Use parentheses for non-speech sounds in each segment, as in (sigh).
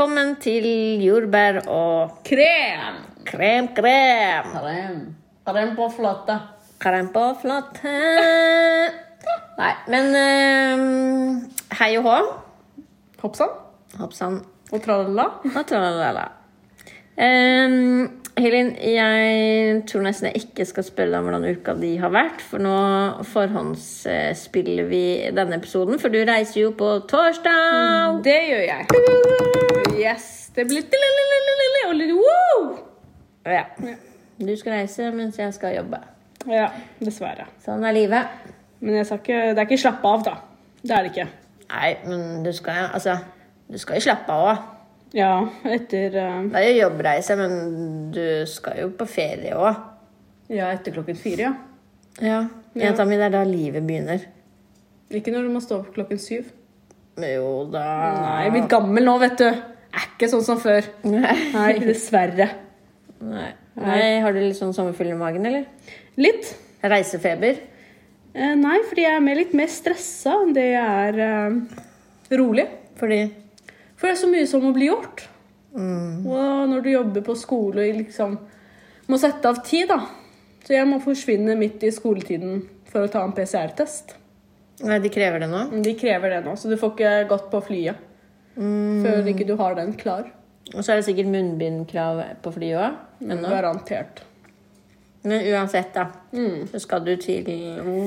velkommen til jordbær og Krem! krem, krem. Krem. Krem på flate. Krem på flate. Nei, men uh, hei og hå. Hoppsann. Hoppsann Og tralala. og tralala. Um, Helin, jeg tror nesten jeg ikke skal spørre deg om hvordan uka di har vært, for nå forhåndsspiller vi denne episoden, for du reiser jo på torsdag. Det gjør jeg. Yes. Det blir og litt wow! Ja. Du skal reise mens jeg skal jobbe. Ja, dessverre. Sånn er livet. Men ikke, det er ikke slappe av, da. Det er det ikke. Nei, men du skal, altså, du skal jo slappe av òg. Ja, etter uh... Det er jo jobbreise, men du skal jo på ferie òg. Ja, etter klokken fire, ja. Ja. Jenta mi, det er da livet begynner. Ikke når du må stå opp klokken syv. Jo da Nei, jeg er blitt gammel nå, vet du. Er ikke sånn som før. Nei. Nei, dessverre. Nei. Nei. Har du litt sånn sommerfugl i magen, eller? Litt. Reisefeber? Eh, nei, fordi jeg er mer, litt mer stressa enn det jeg er eh, rolig. Fordi For det er så mye som må bli gjort. mm, Og når du jobber på skole og liksom må sette av tid, da. Så jeg må forsvinne midt i skoletiden for å ta en PCR-test. Nei, de krever det nå? De krever det nå, så du får ikke gått på flyet Mm. før ikke du har den klar. Og så er det sikkert munnbindkrav på flyet òg. ennå. Garantert. Men uansett, da. Mm. Så skal du til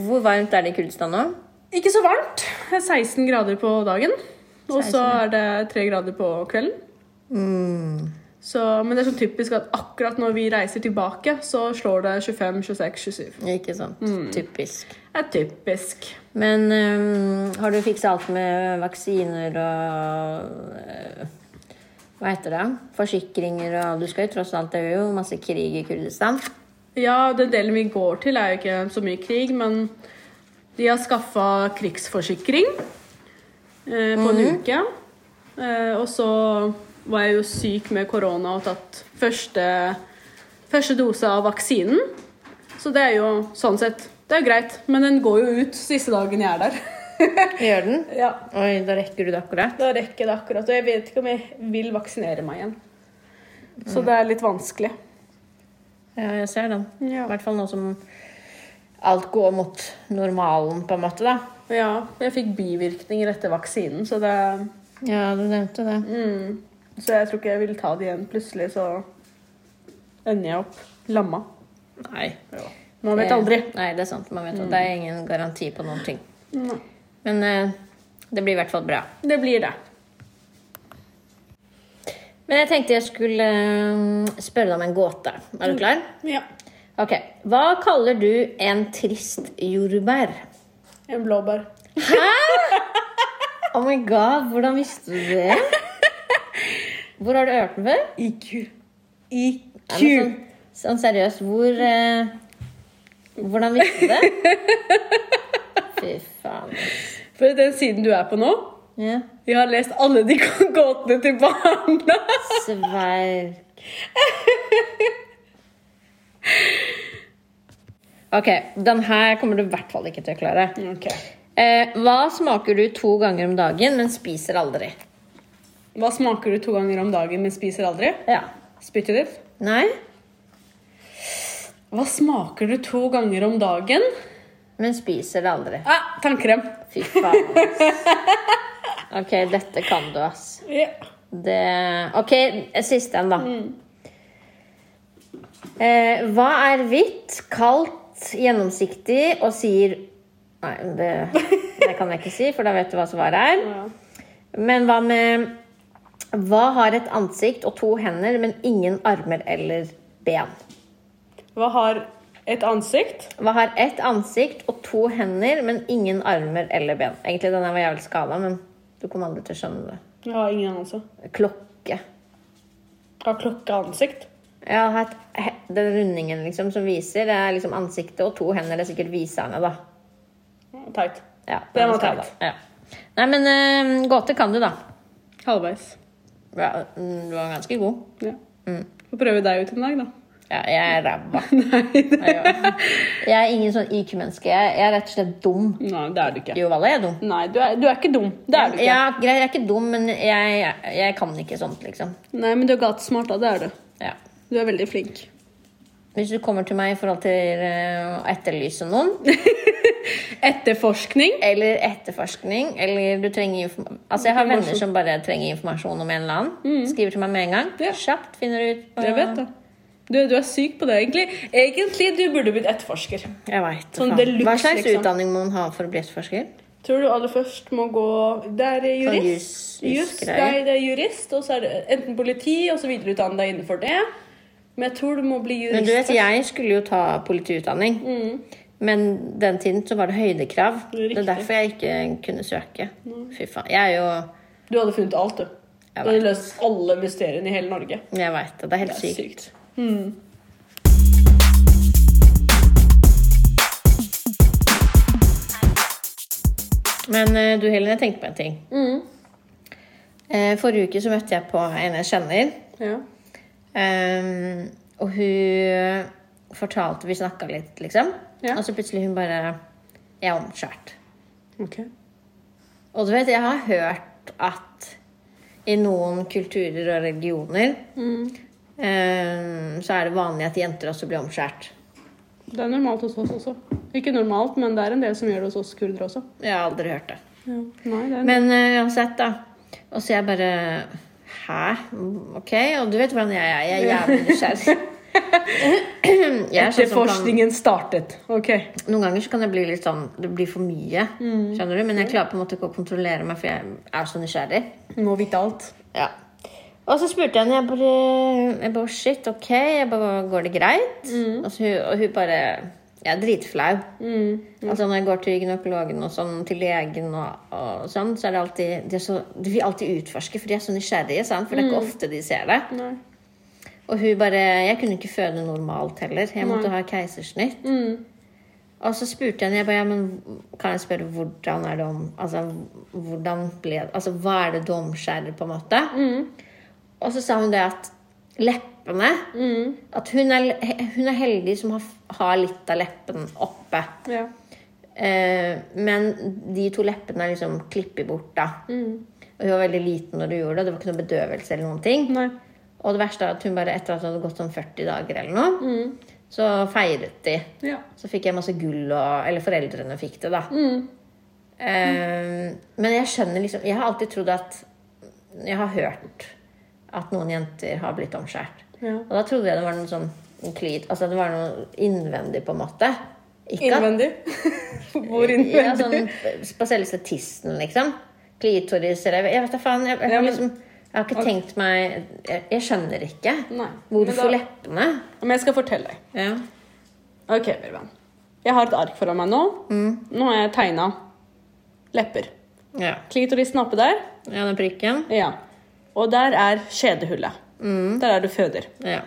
Hvor varmt er det i Kurdistan nå? Ikke så varmt. Er 16 grader på dagen. Og så er det 3 grader på kvelden. Mm. Så, men det er sånn typisk at akkurat når vi reiser tilbake, så slår det 25, 26, 27. Ikke sant. Typisk. Det er typisk. Men um, har du fiksa alt med vaksiner og uh, Hva heter det? Forsikringer og Du skal jo tross alt Det er jo masse krig i Kurdistan. Ja, den delen vi går til er jo ikke så mye krig, men de har skaffa krigsforsikring uh, på en uke. Uh, og så var jeg jo syk med korona og tatt første, første dose av vaksinen. Så det er jo sånn sett Det er greit, men den går jo ut siste dagen jeg er der. (laughs) Gjør den? ja, Oi, da rekker du det akkurat. Da rekker det akkurat. Og jeg vet ikke om jeg vil vaksinere meg igjen. Så det er litt vanskelig. Ja, jeg ser den. Ja. I hvert fall nå som alt går mot normalen, på en måte, da. Ja, jeg fikk bivirkninger etter vaksinen, så det Ja, du nevnte det. Mm. Så jeg tror ikke jeg vil ta det igjen. Plutselig så ender jeg opp lamma. Nei. Man vet aldri. Nei, det er sant. Man vet, Det er ingen garanti på noen ting. Nei. Men øh, det blir i hvert fall bra. Det blir det. Men jeg tenkte jeg skulle øh, spørre deg om en gåte. Er du klar? Ja. Ok. Hva kaller du en trist jordbær? En blåbær. Oh my god, hvordan visste du det? (laughs) Hvor har du hørt den før? IQ. IQ. Ja, Sånn, sånn seriøst, hvor eh, Hvordan visste du det? (laughs) Fy faen. For den siden du er på nå Ja. Vi har lest alle de (laughs) gåtene til barna. Sverg. (laughs) Ok, den her kommer du i hvert fall ikke til å klare. Ok. Eh, hva smaker du to ganger om dagen, men spiser aldri? Hva smaker du to ganger om dagen, men spiser aldri? Ja. Spyttet ditt. Nei, Hva smaker du to ganger om dagen? men spiser det aldri. Ah, tannkrem. Fy faen. Ok, dette kan du, ass. Ja. Det Ok, siste en, da. Eh, hva er hvitt, kaldt, gjennomsiktig og sier Nei, det, det kan jeg ikke si, for da vet du hva svaret er. Ja. Men hva med Hva har et ansikt og to hender, men ingen armer eller ben? Hva har et ansikt? Hva har ett ansikt og to hender, men ingen armer eller ben? Egentlig den var jævlig skada, men du kommer aldri til å skjønne det. Jeg har ingen anelse. Klokke. Har klokke ansikt? Ja, het- den rundingen liksom som viser, det er liksom ansiktet og to hender. Det er sikkert viserne, da. Teit. Ja, Det var teit. Ja. Nei, men uh, gåte kan du, da. Halvveis. Ja, mm, du var ganske god. Ja. Mm. Får prøve deg ut en dag, da. Ja, jeg er ræva. (laughs) Jeg er ingen sånn IQ-menneske. Jeg, jeg er rett og slett dum. Nei, det er du ikke. Jo, Valle, jeg er dum. Nei, du er, du er ikke dum. Det er du ikke. Ja, greit, jeg er ikke dum, men jeg, jeg kan ikke sånt, liksom. Nei, men du er gatesmart, da. Det er du. Ja. Du er veldig flink. Hvis du kommer til meg i forhold til eh, å etterlyse noen, (laughs) Etterforskning. eller etterforskning, eller du trenger informasjon Altså, jeg har venner som bare trenger informasjon om en eller annen. Skriver til meg med en gang. Ja. Kjapt finner du ut. på- Jeg vet det. Du, du er syk på det, egentlig. Egentlig du burde blitt etterforsker. Jeg vet, Sånn deluxe, Hva slags liksom. utdanning må man ha for å bli etterforsker? Tror du aller først må gå Det er Sånn jurist. jus- Just, jusgreier. nei, det er jurist, og så er det enten politi, og så videreutdanne deg innenfor det. Men jeg tror du må bli jurist. Men du vet, jeg skulle jo ta politiutdanning. Men den tiden så var det høydekrav. Det er Riktig. derfor jeg ikke kunne søke. Fy faen. Jeg er jo Du hadde funnet alt, du. Du hadde løst alle mysteriene i hele Norge. Jeg veit det. Det er helt Det er sykt. sykt. Men eh, du Helen, jeg tenkte på en ting. Mm. Eh, forrige uke så møtte jeg på en jeg kjenner. Ja. Ehm, og hun fortalte Vi snakka litt, liksom. Ja. Og så plutselig hun bare Jeg er omskjært. Ok. Og du vet, jeg har hørt at i noen kulturer og religioner Mm. um, så er det vanlig at jenter også blir omskjært. Det er normalt hos oss også. Ikke normalt, men det er en del som gjør det hos oss kurdere også. Jeg har aldri hørt det. Ja. Nei, det er Men uh, uansett, da. Og så jeg bare Hæ? Mm, Ok. Og du vet hvordan jeg er. Jeg er jævlig nysgjerrig. (laughs) Etterforskningen er sånn Etterforskningen startet. Ok. noen ganger så kan det bli litt sånn Det blir for mye. Mm. Skjønner du? Men jeg klarer på en måte ikke å kontrollere meg, for jeg er så nysgjerrig. Må vite alt. Ja. Og så spurte jeg henne, jeg bare, jeg bare Shit, ok. Jeg bare, Går det greit? Og, så, og hun bare Jeg er dritflau. Altså Når jeg går til gynekologen og sånn, til legen og, og sånn, så er det alltid De, er så, de vil alltid utforske, for de er så nysgjerrige. Sant? For det er ikke ofte de ser det. Nei. Og hun bare Jeg kunne ikke føde normalt heller. Jeg måtte ha keisersnitt. Og så spurte jeg henne jeg bare, ja, men kan jeg spørre hvordan er det om Altså, hvordan ble Altså, hva er det du omskjærer, på en måte? Og så sa hun det at leppene At hun er, hun er heldig som har, har litt av leppen oppe. Ja. Eh, men de to leppene er liksom klippet bort, da. Og hun var veldig liten når du gjorde det. Det var ikke noe bedøvelse eller noen ting. Nei. Og det verste er at hun bare etter at det hadde gått sånn 40 dager eller noe, så feiret de. Ja. Så fikk jeg masse gull, og, eller foreldrene fikk det, da. Eh, men jeg skjønner liksom Jeg har alltid trodd at Jeg har hørt at noen jenter har blitt omskjært. Ja. Og da trodde jeg det var noe sånn klit, altså det var noe innvendig, på en måte. Ikke Innvendig? (laughs) (laughs) Hvor Ja, innvendig? sånn spesielt statisten, liksom. Klitoris eller Jeg vet da faen. Jeg, jeg, Ja, har men- liksom, jeg har ikke tenkt meg jeg, jeg skjønner ikke. Nei. Hvorfor da- leppene? Men jeg skal fortelle deg. Ja. Ok, Birvan. Jeg har et ark foran meg nå. Nå har jeg tegna lepper. Ja. Klitorisen oppe der. ja, den prikken. Ja. Og der er skjedehullet. Der er du føder. Ja.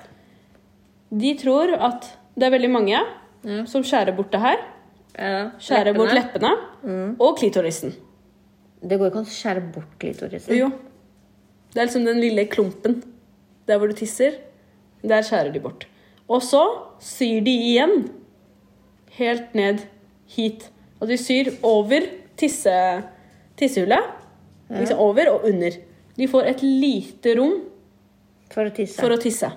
De tror at det er veldig mange Ja. som skjærer bort det her. ja. Skjærer bort leppene og klitorisen. Det går ikke an å skjære bort klitorisen. Jo. Det er liksom den lille klumpen der hvor du tisser. Der skjærer de bort. Og så syr de igjen helt ned hit. Og de syr over tisse, tissehullet. Liksom over og under. De får et lite rom For å tisse. for å tisse.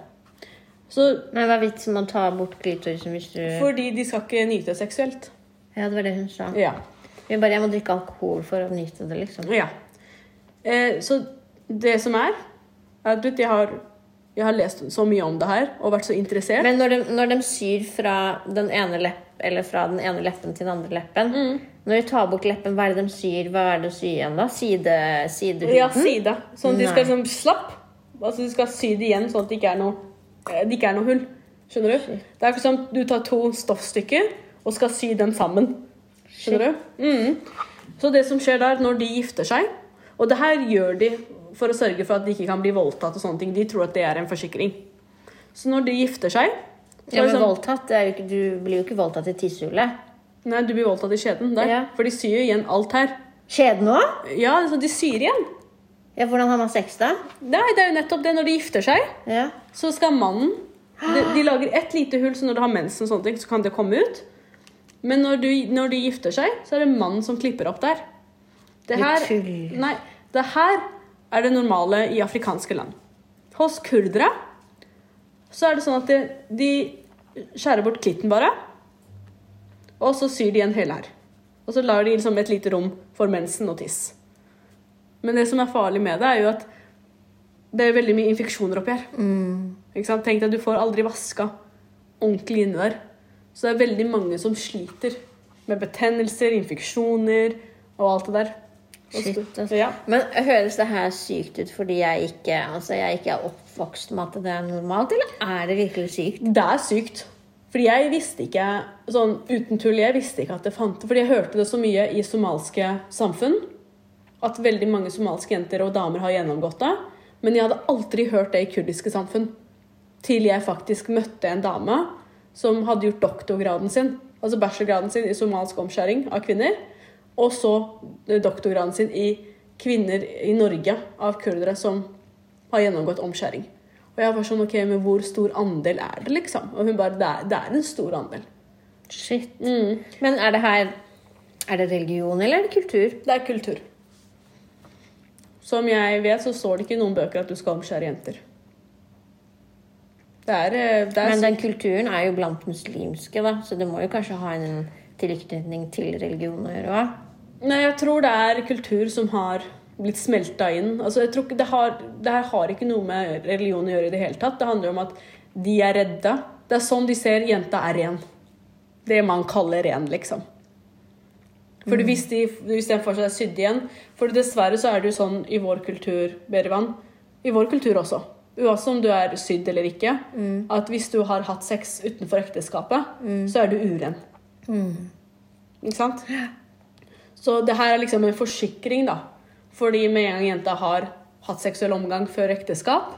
Så Men hva er vitsen med å ta bort klitorisen hvis du fordi de skal ikke nyte det seksuelt. Ja, det var det hun sa. Ja. Jeg, bare, jeg må drikke alkohol for å nyte det, liksom. ja. Eh, så det som er, er at jeg har, jeg har lest så mye om det her og vært så interessert. Men når de, når de syr fra den ene leppen eller fra den ene leppen til den andre leppen Mm. Når de tar bort leppen, hva er det de syr? Hva er det å sy igjen, da? Side, sidehuden? Ja, side. Sånn at de skal liksom slapp. Altså de skal sy det igjen sånn at det ikke er noe, eh, det ikke er noe hull. Skjønner du? Det er ikke som du tar to stoffstykker og skal sy dem sammen. Skjønner du? Mm. Så det som skjer der når de gifter seg Og det her gjør de for å sørge for at de ikke kan bli voldtatt og sånne ting. De tror at det er en forsikring. Så når de gifter seg Ja, men sånn, voldtatt, ikke, Du blir jo ikke voldtatt i tissehullet. Nei, du blir voldtatt i skjeden der. Ja. For de syr jo igjen alt her. Skjeden òg? Ja, så de syr igjen. Ja, hvordan har man sex da? Nei, det er jo nettopp det. Når de gifter seg, Ja. så skal mannen De, de lager ett lite hull, så når du har mensen, og sånne ting, så kan det komme ut. Men når, du, når de gifter seg, så er det mannen som klipper opp der. Det her, nei, det her er det normale i afrikanske land. Hos kurdere så er det sånn at de, de skjærer bort klitten bare, og så syr de en hel her. Og så lar de liksom et lite rom for mensen og tiss. Men det som er farlig med det, er jo at det er veldig mye infeksjoner oppi her. Sant? Tenk deg, du får aldri vaska ordentlig inni der. Så det er veldig mange som sliter med betennelser, infeksjoner og alt det der. Shit, altså. Ja. Men høres det her sykt ut fordi jeg ikke, altså jeg ikke er oppvokst med at det er normalt, eller er det virkelig sykt? Det er sykt. Fordi jeg visste ikke sånn uten tull, jeg visste ikke at det fantes Fordi jeg hørte det så mye i somalske samfunn. At veldig mange somalske jenter og damer har gjennomgått det. Men jeg hadde aldri hørt det i kurdiske samfunn. Til jeg faktisk møtte en dame som hadde gjort doktorgraden sin, altså bachelorgraden sin i somalsk omskjæring av kvinner. Og så doktorgraden sin i kvinner i Norge av kurdere som har gjennomgått omskjæring. Og jeg var sånn, ok, men hvor stor andel er det, liksom? Og hun bare, det er, det er en stor andel. Shit. Mm. Men er det her Er det religion, eller er det kultur? Det er kultur. Som jeg vet, så står det ikke i noen bøker at du skal omskjære jenter. Det er, eh, det er Men den kulturen er jo blant muslimske, da, så det må jo kanskje ha en tilknytning til religion å gjøre òg. Nei, jeg tror det er kultur som har blitt smelta inn. Altså, jeg tror ikke det, har, det her har ikke noe med religion å gjøre i det hele tatt. Det handler om at de er redde. Det er sånn de ser jenta er ren. Det man kaller ren, liksom. For hvis, de, hvis den fortsatt er sydd igjen For dessverre så er det jo sånn i vår kultur, Berivan, i vår kultur også, uansett om du er sydd eller ikke, at hvis du har hatt sex utenfor ekteskapet, så er du uren. Ikke sant? Så det her er liksom en forsikring, da. Fordi med en gang jenta har hatt seksuell omgang før ekteskap,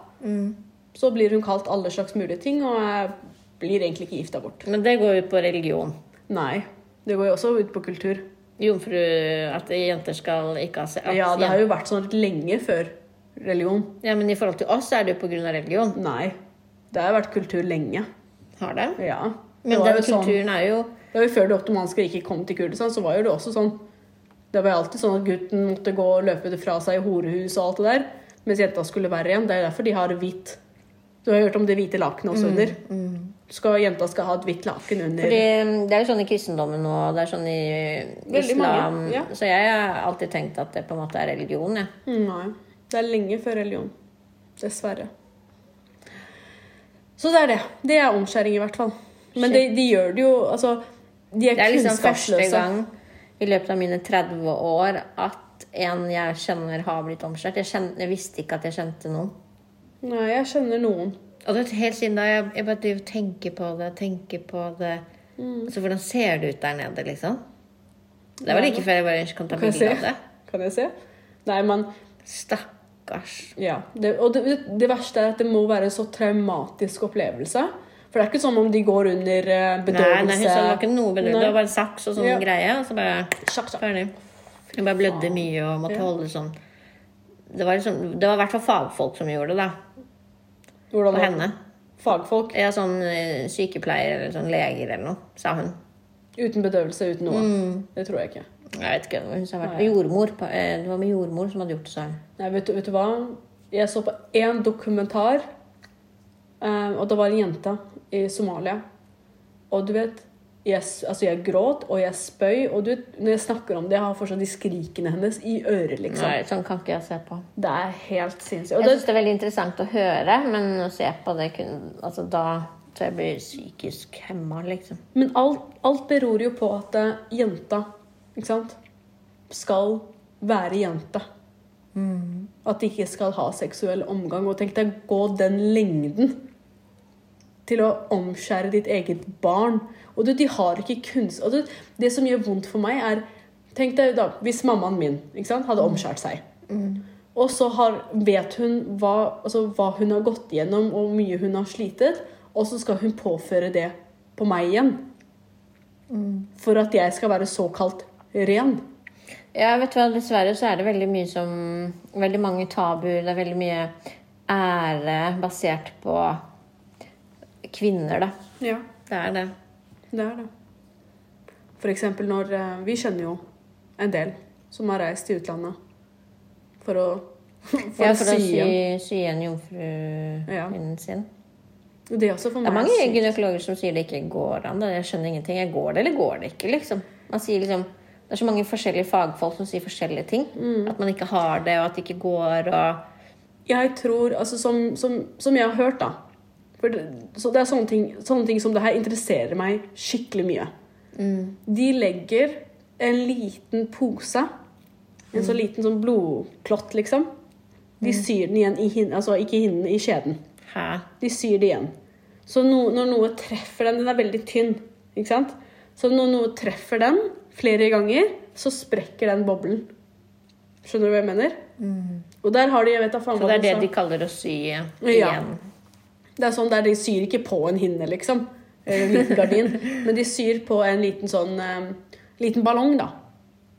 så blir hun kalt alle slags mulige ting og blir egentlig ikke gifta bort. Men det går jo på religion. Nei. Det går jo også ut på kultur. Jomfru At jenter skal ikke ha sex? Ja, det har jo vært sånn lenge før religion. ja, men i forhold til oss er det jo av religion. Nei. Det har vært kultur lenge. Har det? Ja. Men det den kulturen sånn- kulturen er jo Det var jo Før det ottomanske riket kom til Kurdistan, så var jo det også sånn Det var jo alltid sånn at gutten måtte gå og løpe det fra seg i horehus og alt det der, mens jenta skulle være igjen. Det er derfor de har hvitt Du har hørt om det hvite lakenet også under? Skal, jenta skal ha et hvitt laken under. Fordi det er jo sånn i kristendommen og det er sånn i mange, islam. ja. Så jeg har alltid tenkt at det på en måte er religion. Mm, Nei. Det er lenge før religion. Dessverre. Så det er det. Det er omskjæring, i hvert fall. Men de, de gjør det jo Altså, de er, Det er liksom første gang i løpet av mine 30 år at en jeg kjenner, har blitt omskjært. Jeg, jeg visste ikke at jeg kjente noen. Nei, jeg kjenner noen. Og det er helt siden da jeg, jeg bare driver og tenker på det, tenker på det Mm. Altså, hvordan ser det ut der nede, liksom? Det var like før jeg bare kan ta bilde av det. Kan jeg se? Nei, men Stakkars. Ja. Det, og det, det verste er at det må være en så traumatisk opplevelse. For det er ikke sånn om de går under bedøvelse Nei, bedøvelse. nei, det var ikke noe bedøvelse. Det var bare saks og sånn Ja. greie, og så bare Sjakk, sjakk. ferdig. Jeg bare blødde mye og måtte Ja. holde sånn Det var, liksom, det var i hvert fall fagfolk som gjorde det, da. Hvordan På henne. Fagfolk. Ja, sånn eh, sykepleier eller sånn leger eller noe, sa hun. Uten bedøvelse, uten noe. Mm. Det tror jeg ikke. Jeg vet ikke, hun sa hvert Nei. Jordmor. eh, Det var med jordmor som hadde gjort det, sa hun. Nei, vet du, vet du hva? Jeg så på én dokumentar, eh, og det var en jente i Somalia. Og du vet jeg, altså jeg gråt, og jeg spøy, og du når jeg snakker om det, jeg har fortsatt de skrikene hennes i øret, liksom. Nei, sånn kan ikke jeg se på. Det er helt sinnssykt. Jeg det, syns det er veldig interessant å høre, men å se på det kun Altså da tror jeg blir psykisk hemma, liksom. Men alt, alt beror jo på at eh, jenta ikke sant, skal være jente. At de ikke skal ha seksuell omgang. Og tenk deg gå den lengden til å omskjære ditt eget barn. Og du, de har ikke kunst... Og du, det som gjør vondt for meg, er Tenk deg da, hvis mammaen min sant, hadde omskjært seg. Og så har, vet hun hva, altså, hva hun har gått igjennom, og hvor mye hun har slitet. Og så skal hun påføre det på meg igjen. For at jeg skal være såkalt ren. Ja, vet du hva, dessverre så er det veldig mye som Veldig mange tabuer. Det er veldig mye ære basert på kvinner, da. Ja, Det er det. Det er det. Eksempel når eh, Vi kjenner jo en del som har reist til utlandet for å (laughs) for ja, for å sy sy, igjen. jomfruhunden ja. sin. Det er Det er mange gynekologer som sier det ikke går an. Jeg skjønner ingenting. Jeg går det, eller går det ikke? liksom. Liksom, Det er så mange forskjellige fagfolk som sier forskjellige ting. Mm. At man ikke har det, og at det ikke går. og... Jeg tror, altså som, som, som jeg har hørt, da for det, så det er sånne ting, sånne ting som det her interesserer meg skikkelig mye. De legger en liten pose, en så liten sånn blodklott, liksom. De syr den igjen i hinnen, altså ikke i hinnen, i skjeden. Hæ? De syr det igjen. Så no, når noe treffer den Den er veldig tynn, ikke sant? Så når noe treffer den flere ganger, så sprekker den boblen. Skjønner du hva jeg mener? Og der har de jeg vet da faen Så det er det de kaller å sy Ja. Det er sånn der de syr ikke på en hinne, liksom. En liten gardin. (laughs) men de syr på en liten sånn eh, liten ballong, da.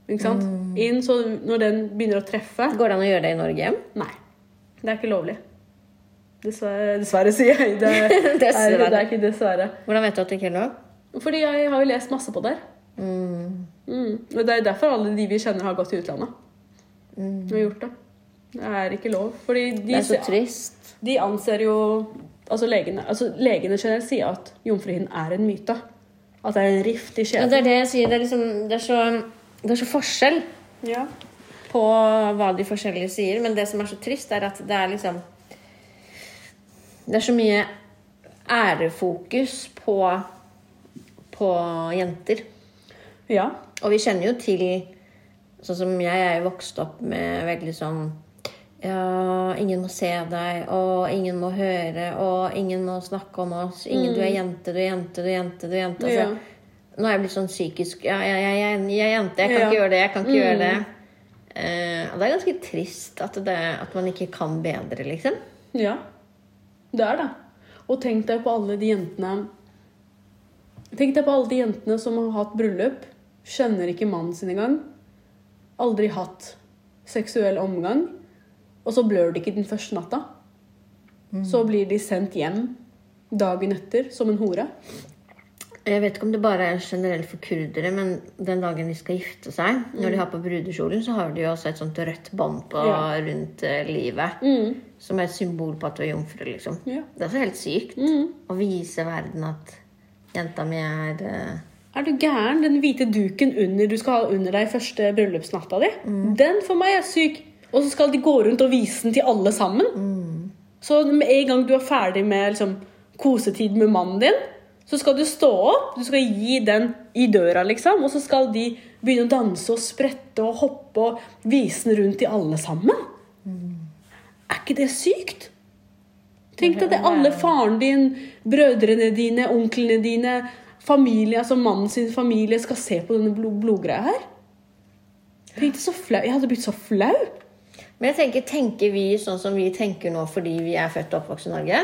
Ikke sant? Inn, så når den begynner å treffe Går det an å gjøre det i Norge? Nei. Det er ikke lovlig. Dessverre, (laughs) dessverre sier jeg. Det, er, det er ikke dessverre. Hvordan vet du at det ikke er lov? Fordi jeg har jo lest masse på det. Mm. Og det er derfor alle de vi kjenner, har gått til utlandet. Og gjort det. Det er ikke lov. Fordi de, Det er så trist. de anser jo Altså legene, altså legene generelt sier at jomfruhinnen er en myte. At det er en rift i Ja, det er det jeg sier. Det er, liksom, det er, så, det er så forskjell Ja. på hva de forskjellige sier. Men det som er så trist, er at det er liksom Det er så mye ærefokus på, på jenter. ja. Og vi kjenner jo til Sånn som jeg er jo vokst opp med veldig sånn Ja, ingen må se deg, og ingen må høre, og ingen må snakke om oss. Ingen, Du er jente, du er jente, du er jente. du er jente. Altså, Ja. Nå er jeg blitt sånn psykisk Ja, jeg, jeg, jeg, jeg er jente, jeg kan ikke gjøre det, jeg kan ikke gjøre det. Eh, det er ganske trist at, det, at man ikke kan bedre, liksom. Ja, det er det. Og tenk deg på alle de jentene Tenk deg på alle de jentene som har hatt bryllup, kjenner ikke mannen sin engang. Aldri hatt seksuell omgang. Og så blør de ikke den første natta. Så blir de sendt hjem dagen etter som en hore. Jeg vet ikke om det bare er generelt for kurdere, men den dagen de skal gifte seg, når de har på brudekjolen, så har de jo også et sånt rødt bånd på Ja. rundt livet. livet. Som er et symbol på at du er jomfru, liksom. Ja. Det er så helt sykt å vise verden at jenta mi er eh, Er du gæren? Den hvite duken under du skal ha under deg første bryllupsnatta di, den for meg er syk. Og så skal de gå rundt og vise den til alle sammen. Så med en gang du er ferdig med liksom, kosetid med mannen din, så skal du stå opp, du skal gi den i døra, liksom. Og så skal de begynne å danse og sprette og hoppe og vise den rundt til alle sammen. Er ikke det sykt? Tenk deg at alle faren din, brødrene dine, onklene dine, familie, altså mannen sin familie skal se på denne blod blodgreia her. Tenk så flau. Jeg hadde blitt så flau. Men jeg tenker, tenker vi sånn som vi tenker nå fordi vi er født og oppvokst i Norge?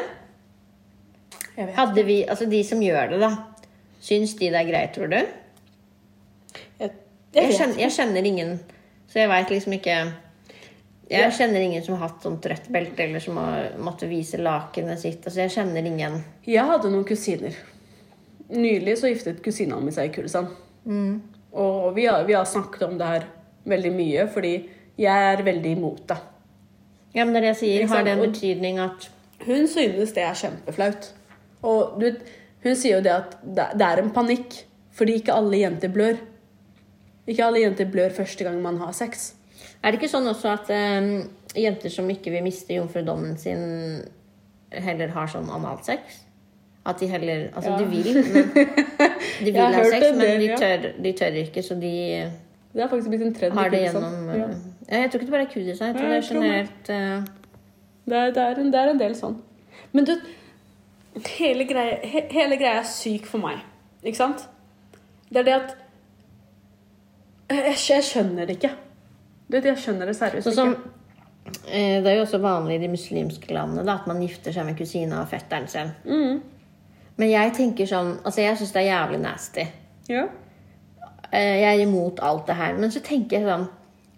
Hadde vi, altså De som gjør det, da. Syns de det er greit, tror du? Jeg, Jeg kjenner, jeg kjenner ingen, så jeg veit liksom ikke Jeg kjenner ingen som har hatt sånt rødt belte, eller som har måttet vise lakenet sitt. Altså, jeg kjenner ingen. Jeg hadde noen kusiner. Nylig så giftet kusina mi seg i Kurdistan. Og vi har, vi har snakket om det her veldig mye, fordi jeg er veldig imot det. Ja, men det er det jeg sier. Har det en betydning at Hun synes det er kjempeflaut. Og du, hun sier jo det at det det er en panikk, fordi ikke alle jenter blør. Ikke alle jenter blør første gang man har sex. Er det ikke sånn også at um, jenter som ikke vil miste jomfrudommen sin, heller har sånn analsex? At de heller Altså, Ja. (laughs) de vil, men De vil ha sex, en men de tør, de tør ikke, så de Det har faktisk blitt en trend. har det gjennom Ja. eh, Jeg tror ikke det bare er kudesign. Jeg tror Ja, det er generelt uh... Det er, det, er en, det er en del sånn. Men du, hele greia, he, hele greia er syk for meg. Ikke sant? Det er det at Jeg, jeg skjønner det ikke. Du vet, jeg skjønner det seriøst Sånn som ikke. eh, Det er jo også vanlig i de muslimske landene da, at man gifter seg med kusina og fetteren sin. Mm. Men jeg tenker sånn Altså, jeg syns det er jævlig nasty. Ja. Eh, Jeg er imot alt det her. Men så tenker jeg sånn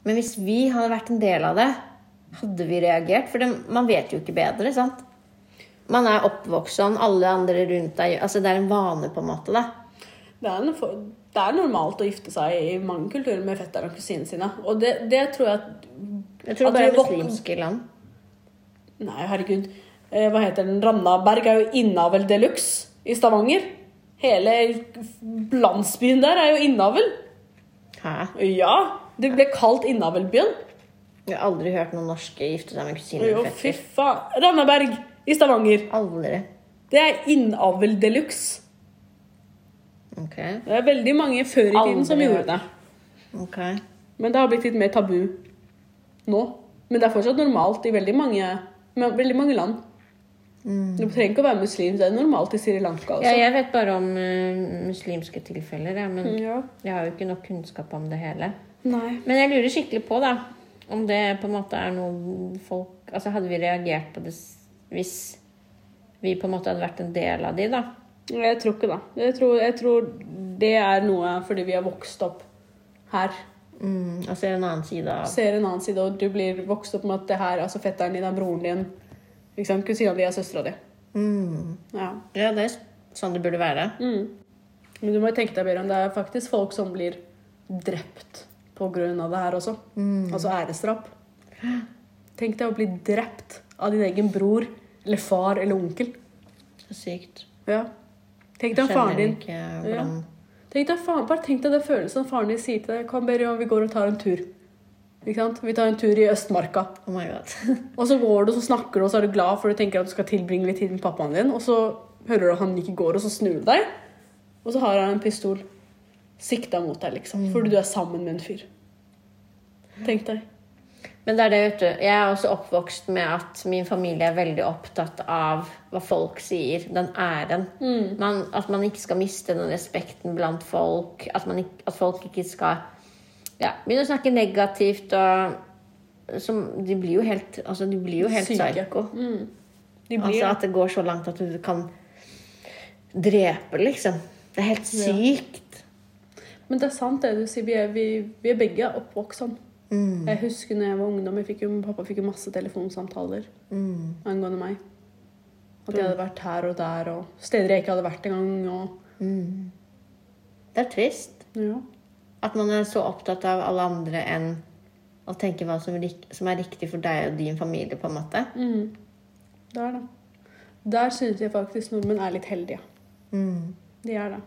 Men hvis vi hadde vært en del av det, hadde vi reagert? For det, man vet jo ikke bedre, sant? man er oppvokst sånn, alle andre rundt deg Altså det er en vane, på en måte, da. Det er, en det er normalt å gifte seg i mange kulturer med fetterne og kusinene sine. Og det, det tror jeg at Jeg tror At bare vok- muslimske land. Nei, herregud. Eh, hva heter den? Randaberg er jo innavel de luxe i Stavanger. Hele landsbyen der er jo innavl. Hæ? Ja, det ble kalt innavlbyen. Jeg har aldri hørt noen norske gifte seg med kusiner og fy faen. Randaberg i Stavanger. Aldri. Det er innavl de luxe. Ok. Det er veldig mange før i tiden som gjorde det. ok. Men det har blitt litt mer tabu nå. Men det er fortsatt normalt i veldig mange, veldig mange land. Du trenger ikke å være muslim, det er normalt i Sri Lanka også. Ja, jeg vet bare om uh, muslimske tilfeller, ja, men Ja. jeg har jo ikke nok kunnskap om det hele. Nei. Men jeg lurer skikkelig på, da, om det på en måte er noe folk Altså, hadde vi reagert på det hvis vi på en måte hadde vært en del av de, da? Jeg tror ikke det. Jeg tror, jeg tror det er noe fordi vi har vokst opp her. Mm, altså en annen side av Ser en annen side, og du blir vokst opp med at det her, altså fetteren din er broren din. Ikke sant? Kusina di er søstera di. mm. Ja. Ja, det er sånn det burde være. Mm. Men du må jo tenke deg, Bjørn, det er faktisk folk som blir drept av det her også. Altså æresdrap. Tenk deg å bli drept av din egen bror eller far eller onkel. Så sykt. Ja. Tenk deg om faren din ikke hvordan tenk deg, Bare tenk deg den følelsen faren din sier til deg Kom, Berion, vi går og tar en tur. Vi tar en tur i Østmarka. Oh my god. (laughs) Og så går du, så snakker du, og så er du glad for du tenker at du skal tilbringe litt tid med pappaen din. Og så hører du at han ikke går, og så snur du deg, og så har han en pistol sikta mot deg, liksom. Fordi du er sammen med en fyr. Tenk deg. Men det er det, vet du. Jeg er også oppvokst med at min familie er veldig opptatt av hva folk sier. Den æren. Man, at man ikke skal miste den respekten blant folk. At, man ikke, at folk ikke skal ja, begynner å snakke negativt og som, De blir jo helt, altså, de blir jo helt Syke. psyko. Mm. blir Altså at det går så langt at du kan drepe, liksom. Det er helt sykt. Men det er sant det du sier. Vi er, vi, vi er begge oppvokst sånn. Jeg husker når jeg var ungdom, jeg fikk jo, pappa fikk jo masse telefonsamtaler Mm. angående meg. At jeg hadde vært her og der, og steder jeg ikke hadde vært engang. Og, Det er trist. ja. At man er så opptatt av alle andre enn å tenke hva som er, som riktig for deg og din familie, på en måte. Mm. Det er det. Der syns jeg faktisk nordmenn er litt heldige. Mm. De er det.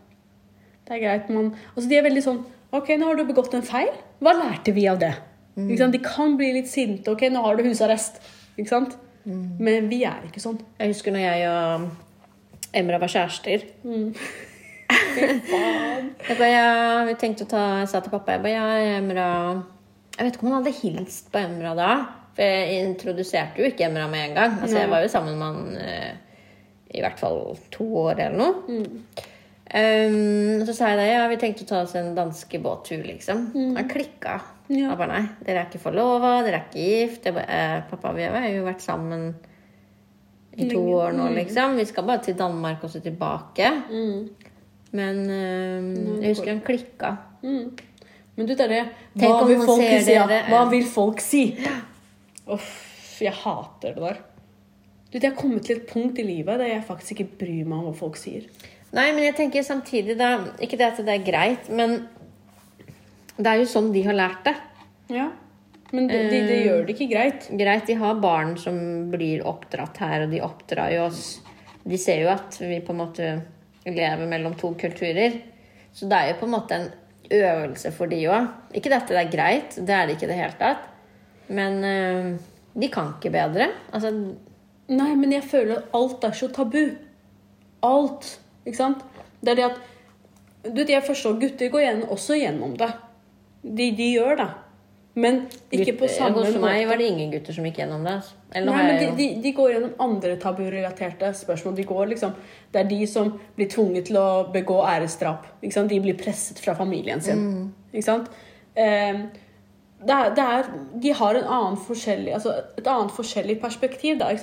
Det er greit, man Altså, de er veldig sånn OK, nå har du begått en feil. Hva lærte vi av det? Sant? De kan bli litt sinte. OK, nå har du husarrest. Ikke sant? Men vi er ikke sånn. Jeg husker når jeg og Emra var kjærester. Jeg ba, ja, vi tenkte å ta Jeg sa til pappa jeg ba, ja, Emra Jeg vet ikke om han hadde hilst på Emra da. For jeg introduserte jo ikke Emra med en gang. Altså, jeg var jo sammen med han eh, i hvert fall to år eller noe. Um, så sa jeg da ja, vi tenkte å ta oss en danske båttur, liksom. Han klikka. Ja. Jeg bare nei, dere er ikke forlova, dere er ikke gift. Jeg bare, eh, pappa, vi har jo vært sammen i to Lenge. år nå, liksom. Vi skal bare til Danmark og så tilbake. Men øh, jeg husker han klikka. Mm. Men du, det er det Hva vil folk si? Ja? Hva vil folk si? Uff, jeg hater det der. Du, jeg har kommet til et punkt i livet der jeg faktisk ikke bryr meg om hva folk sier. Nei, men jeg tenker samtidig da Ikke det at det er greit, men det er jo sånn de har lært det. Ja. Men det, de, de gjør det ikke greit. Greit, de har barn som blir oppdratt her, og de oppdrar jo oss. De ser jo at vi på en måte lever mellom to kulturer. Så det er jo på en måte en øvelse for de òg. Ikke dette det er greit, det er det ikke i det hele tatt. Men øh, de kan ikke bedre. Altså, Nei, men jeg føler at alt er så tabu. Alt. Ikke sant? Det er det at Du vet, jeg forstår gutter går igjen, også gjennom det. De, de gjør det. Men ikke på samme måte. Hos meg var det ingen gutter som gikk gjennom det. altså. Eller Nei, men de, de, de går gjennom andre taburelaterte spørsmål. De går liksom, det er de som blir tvunget til å begå æresdrap. De blir presset fra familien sin. Ikke sant? Eh, det er, det er, de har en annen altså et annet forskjellig perspektiv. Da?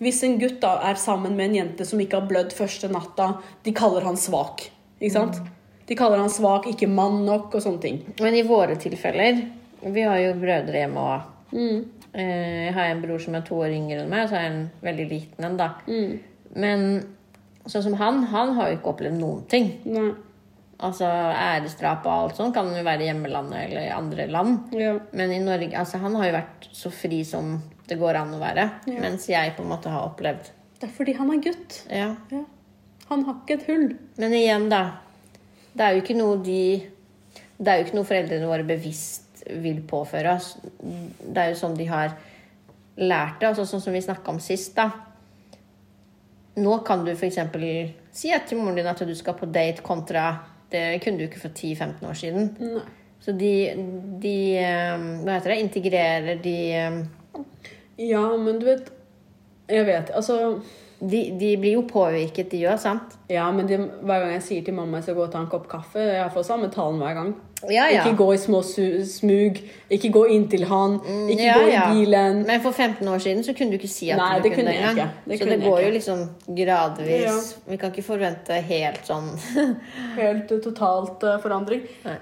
Hvis en gutt da er sammen med en jente som ikke har blødd første natta, de kaller han svak. Sant? De kaller han svak, ikke mann nok og sånne ting. Men i våre tilfeller Vi har jo brødre hjemme òg. Jeg har en bror som er to år yngre enn meg, og så har jeg en veldig liten en. da. Men sånn som han, han har jo ikke opplevd noen ting. Nei. Altså æresdrap og alt sånt kan jo være i hjemmelandet eller i andre land. Ja. Men i Norge, altså han har jo vært så fri som det går an å være. Ja. Mens jeg på en måte har opplevd Det er fordi han er gutt. Ja. Ja. Han har ikke et hull. Men igjen, da. Det er jo ikke noe de Det er jo ikke noe foreldrene våre bevisst vil påføre oss. Det er jo sånn de har lært det. Altså sånn som vi snakka om sist, da. Nå kan du f.eks. si til moren din at du skal på date, kontra Det kunne du ikke for 10-15 år siden. Nei. Så de, de eh, Hva heter det? Integrerer de eh, Ja, men du vet Jeg vet, altså De, de blir jo påvirket, de òg, sant? Ja, men de, hver gang jeg sier til mamma jeg skal gå og ta en kopp kaffe, jeg får samme talen hver gang. Ja, ja. Ikke gå i små smug. Ikke gå inntil han. Ikke Mm, Ja, gå i bilen. Men for 15 år siden så kunne du ikke si at Nei, du det kunne kunne ikke. Det Så kunne det går jo liksom gradvis. Vi kan ikke forvente helt sånn (laughs) Helt eh, totalt eh, forandring. Nei.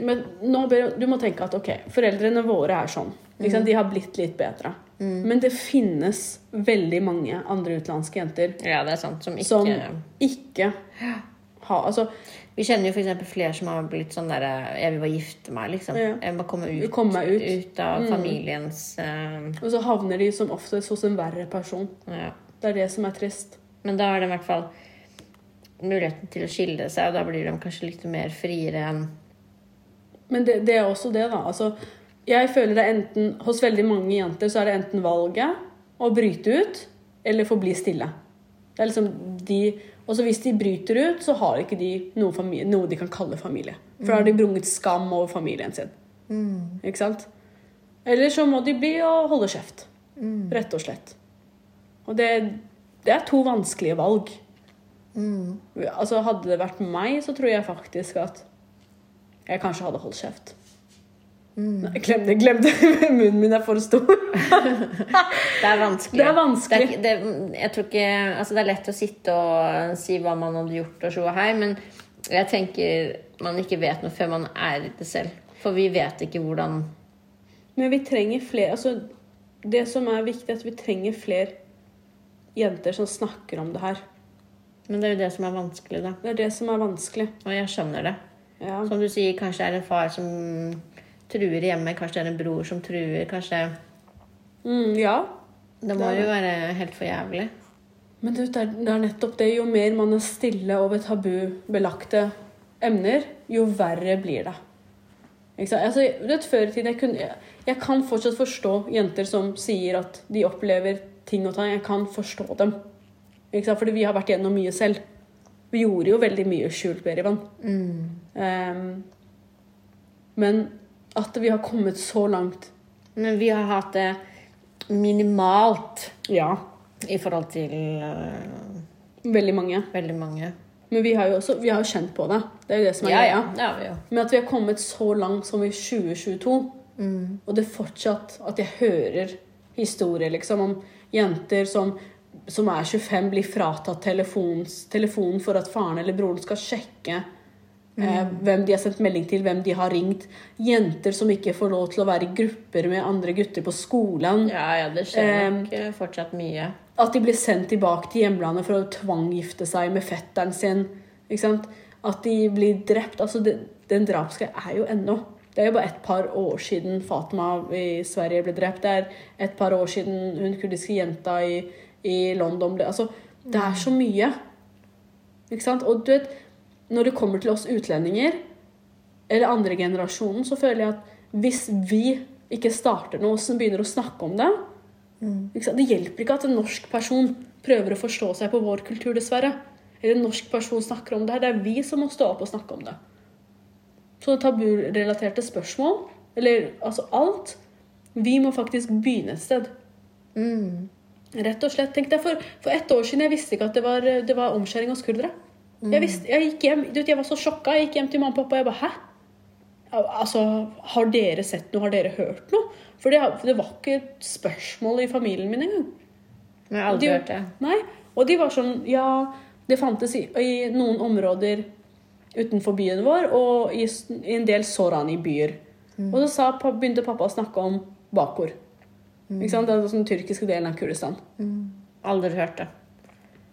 Men nå, ber- du må tenke at ok, foreldrene våre er sånn. Liksom, Mm. De har blitt litt bedre. Men det finnes veldig mange andre utenlandske jenter Ja, det er sant. Som ikke som ikke har Altså, Vi kjenner jo f.eks. flere som har blitt sånn derre Jeg vil bare gifte meg, liksom. Ja. Jeg vil bare komme ut, Komme meg ut. av familiens uh... og så havner de som oftest hos en verre person. ja. Det er det som er trist. Men da har de i hvert fall muligheten til å skille seg, og da blir de kanskje litt mer friere enn Men det, det er også det, da. Altså, jeg føler det enten Hos veldig mange jenter så er det enten valget å bryte ut eller forbli stille. Det er liksom de Og så hvis de bryter ut, så har ikke de noe, familie, noe de kan kalle familie. For da har de brunget skam over familien sin. Ikke sant? Eller så må de bli og holde kjeft. Rett og slett. Og det, det er to vanskelige valg. Altså Hadde det vært meg, så tror jeg faktisk at jeg kanskje hadde holdt kjeft. Nei, Glem det. Glem det. (laughs) munnen min er for stor. (laughs) Det er vanskelig. Det er vanskelig. Det er, det, jeg tror ikke, altså det er lett å sitte og si hva man hadde gjort, og så hei, men jeg tenker man ikke vet noe før man er i det selv. For vi vet ikke hvordan Men vi trenger flere altså, Det som er viktig, er at vi trenger flere jenter som snakker om det her. Men det er jo det som er vanskelig, da. Det er det som er vanskelig. Og jeg skjønner det. Ja. Som du sier, kanskje det er en far som truer hjemme, kanskje det er en bror som truer, kanskje Mm, ja. Det må Det jo være helt for jævlig. Men du, det er, det er nettopp det. Jo mer man er stille over tabubelagte emner, jo verre blir det. Altså, vet, før i tiden, jeg, kunne, jeg, jeg kan fortsatt forstå jenter som sier at de opplever ting og tang. Jeg kan forstå dem. Ikke sant? Fordi vi har vært gjennom mye selv. Vi gjorde jo veldig mye skjult, Berivan. Ehm, men at vi har kommet så langt Men vi har hatt det minimalt Ja. i forhold til uh, Veldig mange. veldig mange. Men vi har jo også vi har jo kjent på det. Det er jo det som er Ja, greia. ja, Ja. Men at vi har kommet så langt som i 2022, og det er fortsatt at jeg hører historier liksom, om jenter som, som er 25, blir fratatt telefonen for at faren eller broren skal sjekke eh, hvem de har sendt melding til, hvem de har ringt. Jenter som ikke får lov til å være i grupper med andre gutter på skolen. Ja, ja, det skjer nok øh, fortsatt mye. At de blir sendt tilbake til hjemlandet for å tvanggifte seg med fetteren sin. Ikke sant? At de blir drept. Altså, det, den drapsgreia er jo ennå Det er jo bare et par år siden Fatima i Sverige ble drept. Det er et par år siden hun kurdiske jenta i, i London ble Altså, det er så mye. Ikke sant? Og du vet, når det kommer til oss utlendinger, eller andre generasjonen, så føler jeg at hvis vi ikke starter noe som begynner å snakke om det, mm. Det hjelper ikke at en norsk person prøver å forstå seg på vår kultur, dessverre. Eller en norsk person snakker om det her. Det er vi som må stå opp og snakke om det. Så taburelaterte spørsmål, eller altså alt Vi må faktisk begynne et sted. Rett og slett. Tenk deg, for, for ett år siden jeg visste ikke at det var, det var omskjæring hos kurdere. Jeg, visste, jeg gikk hjem, du vet, jeg var så sjokka. Jeg gikk hjem til mamma og pappa og jeg bare Hæ? Altså, har dere sett noe? Har dere hørt noe? For det, det var ikke et spørsmål i familien min engang. Jeg har aldri De- hørt det. Nei, og de var sånn Ja, det fantes i, i noen områder utenfor byen vår, og i, i en del Sorani-byer. Og så sa, begynte pappa å snakke om Bakur. Ikke sant? Det er den tyrkiske delen av Kurdistan. Aldri hørt det.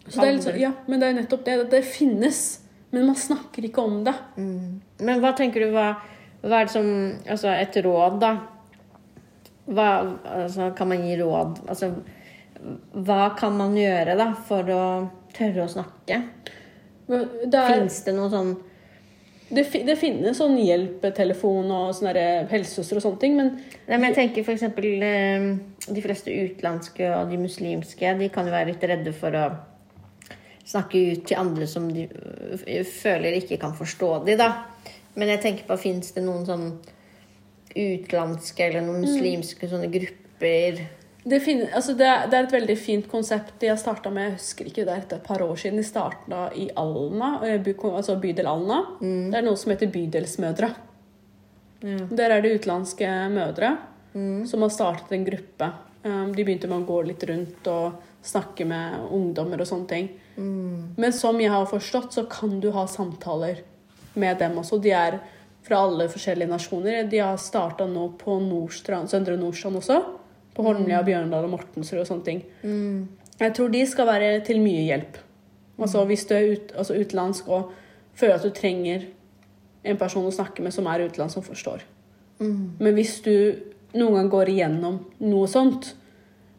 Så det er litt sånn, ja, men det er nettopp det. at Det finnes, men man snakker ikke om det. Men hva tenker du, hva, hva er det som Altså, et råd, da. Hva altså, kan man gi råd? Altså, hva kan man gjøre, da, for å tørre å snakke? Fins det noe sånn det, det finnes sånn hjelpetelefon og sånne helsesøstre og sånne ting, men Nei, men jeg tenker eksempel eh, De fleste utenlandske og de muslimske De kan jo være litt redde for å snakke ut til andre som de øh, føler ikke kan forstå de, da. Men jeg tenker på, fins det noen sånn utenlandske eller noen muslimske sånne grupper det, finner, altså det, er, det er et veldig fint konsept de har starta med. Jeg husker ikke, det er et par år siden de starta i Alna, eh, by, altså bydel Alna. Det er noe som heter Bydelsmødre. Ja. Der er det utenlandske mødre som har startet en gruppe. Um, de begynte med å gå litt rundt og snakke med ungdommer og sånne ting. Men som jeg har forstått, så kan du ha samtaler med dem også. De er fra alle forskjellige nasjoner. De har starta nå på Nordstrand, Søndre Nordstrand også. På Holmlia, Bjørndal og Mortensrud og sånne ting. Jeg tror de skal være til mye hjelp. Altså Hvis du er ut, altså utenlandsk og føler at du trenger en person å snakke med som er utenlands, som forstår. Men hvis du noen gang går igjennom noe sånt,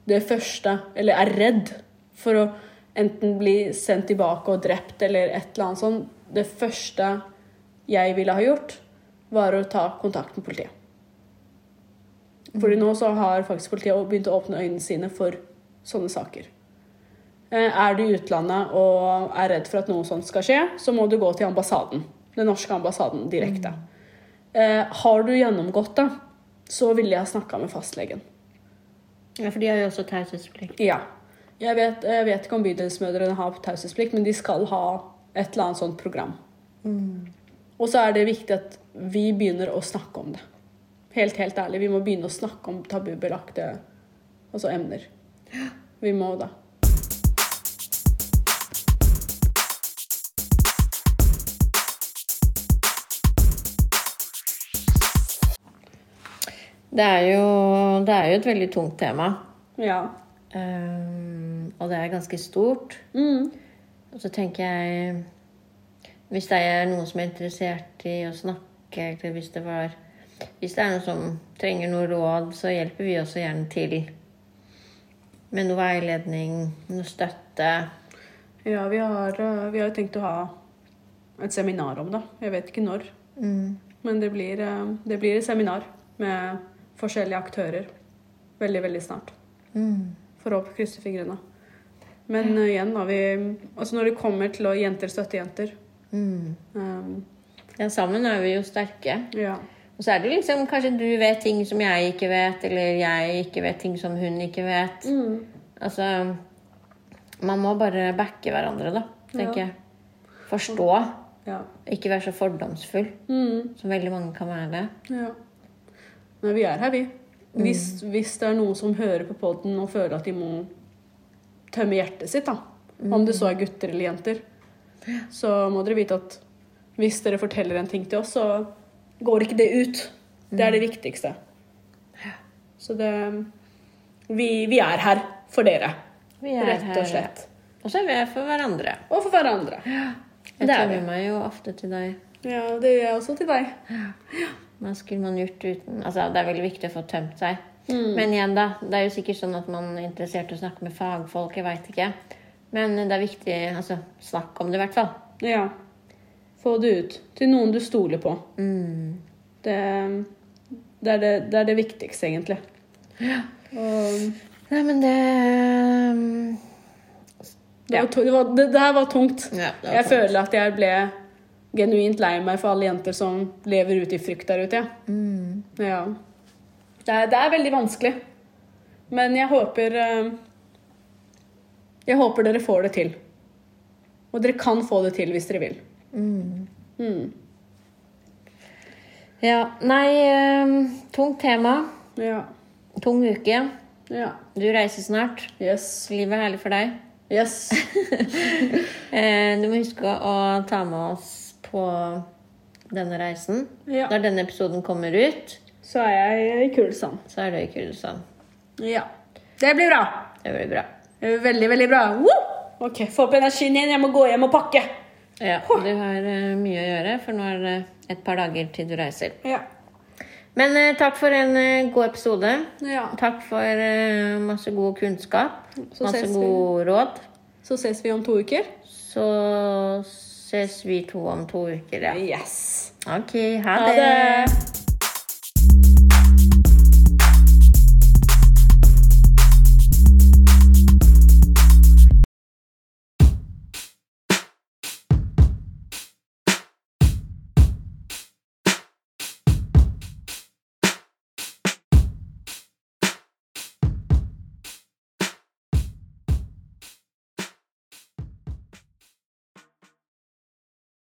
det første, eller er redd for å enten bli sendt tilbake og drept eller et eller annet sånt, det første jeg ville ha gjort, var å ta kontakt med politiet. Fordi nå så har faktisk politiet begynt å åpne øynene sine for sånne saker. Eh, Er du i utlandet og er redd for at noe sånt skal skje, så må du gå til ambassaden. Den norske ambassaden direkte. Mm. Har du gjennomgått det, så ville jeg snakka med fastlegen. Ja, for de har jo også taushetsplikt. Ja. Jeg vet, jeg vet ikke om bydelsmødrene har taushetsplikt, men de skal ha et eller annet sånt program. Og så er det viktig at vi begynner å snakke om det. Helt, helt ærlig. Vi må begynne å snakke om tabubelagte altså emner. Vi må da. Det er jo, det er jo et veldig tungt tema. Ja. Um, og det er ganske stort. Mm. Og så tenker jeg Hvis det er noen som er interessert i å snakke, eller hvis det var Hvis det er noen som trenger noe råd, så hjelper vi også gjerne til. Med noe veiledning, noe støtte. Ja, vi har, eh, vi har tenkt å ha et seminar om det. Jeg vet ikke når. Men det blir, eh, det blir et seminar med forskjellige aktører veldig, veldig snart. For å krysse fingrene. Men eh, igjen, da, vi, altså når det kommer til å jenter støtte jenter um, Ja, sammen er vi jo sterke. Ja. Og så er det liksom kanskje du vet ting som jeg ikke vet, eller jeg ikke vet ting som hun ikke vet. Altså Man må bare backe hverandre, da, tenker Ja. jeg. Forstå. Ja. Ikke være så fordomsfull, Mm. som veldig mange kan være det. ja. Men vi er her, vi. Hvis, hvis det er noen som hører på poden og føler at de må tømme hjertet sitt, da. om det så er gutter eller jenter, så må dere vite at hvis dere forteller en ting til oss, så går ikke det ut. Det er det viktigste. Så det vi, vi er her for dere, Vi er rett og slett. Og så er vi her for hverandre. Og for hverandre. Jeg Det er tømmer meg jo ofte til deg. Ja, det gjør jeg også til deg. Hva skulle man gjort uten Altså, det er veldig viktig å få tømt seg. Men igjen, da. Det er jo sikkert sånn at man er interessert i å snakke med fagfolk. Jeg veit ikke. Men det er viktig Altså, snakk om det, i hvert fall. Ja. Få det ut til noen du stoler på. Det, det, er det, det er det viktigste, egentlig. Og Nei, men det um, det, var, det, var, det, her var tungt. Ja, var jeg tungt. føler at jeg ble genuint lei meg for alle jenter som lever ute i frykt der ute. Ja. Mm. Ja. Det, er, det er veldig vanskelig. Men jeg håper eh, Jeg håper dere får det til. Og dere kan få det til hvis dere vil. Mm. Ja. Nei, um, tungt tema. Ja. Tung uke. ja. Du reiser snart. Yes. Livet er herlig for deg. Yes. (laughs) Eh, du må huske å ta med oss på denne reisen. Ja. Når denne episoden kommer ut, Så er jeg i Kulsand. så er du i Kulsand. Ja. Det blir bra. Det blir bra. Det blir veldig, veldig bra. Woo! Ok, få opp energien igjen. Jeg må gå hjem og pakke. Ja, du har uh, mye å gjøre, for nå er det et par dager til du reiser. Ja. Men uh, takk for en uh, god episode. ja. Takk for masse god kunnskap. Så masse gode råd. Så ses vi om to uker. Så ses vi to om to uker, ja. Yes. Ok, ha, Ha det.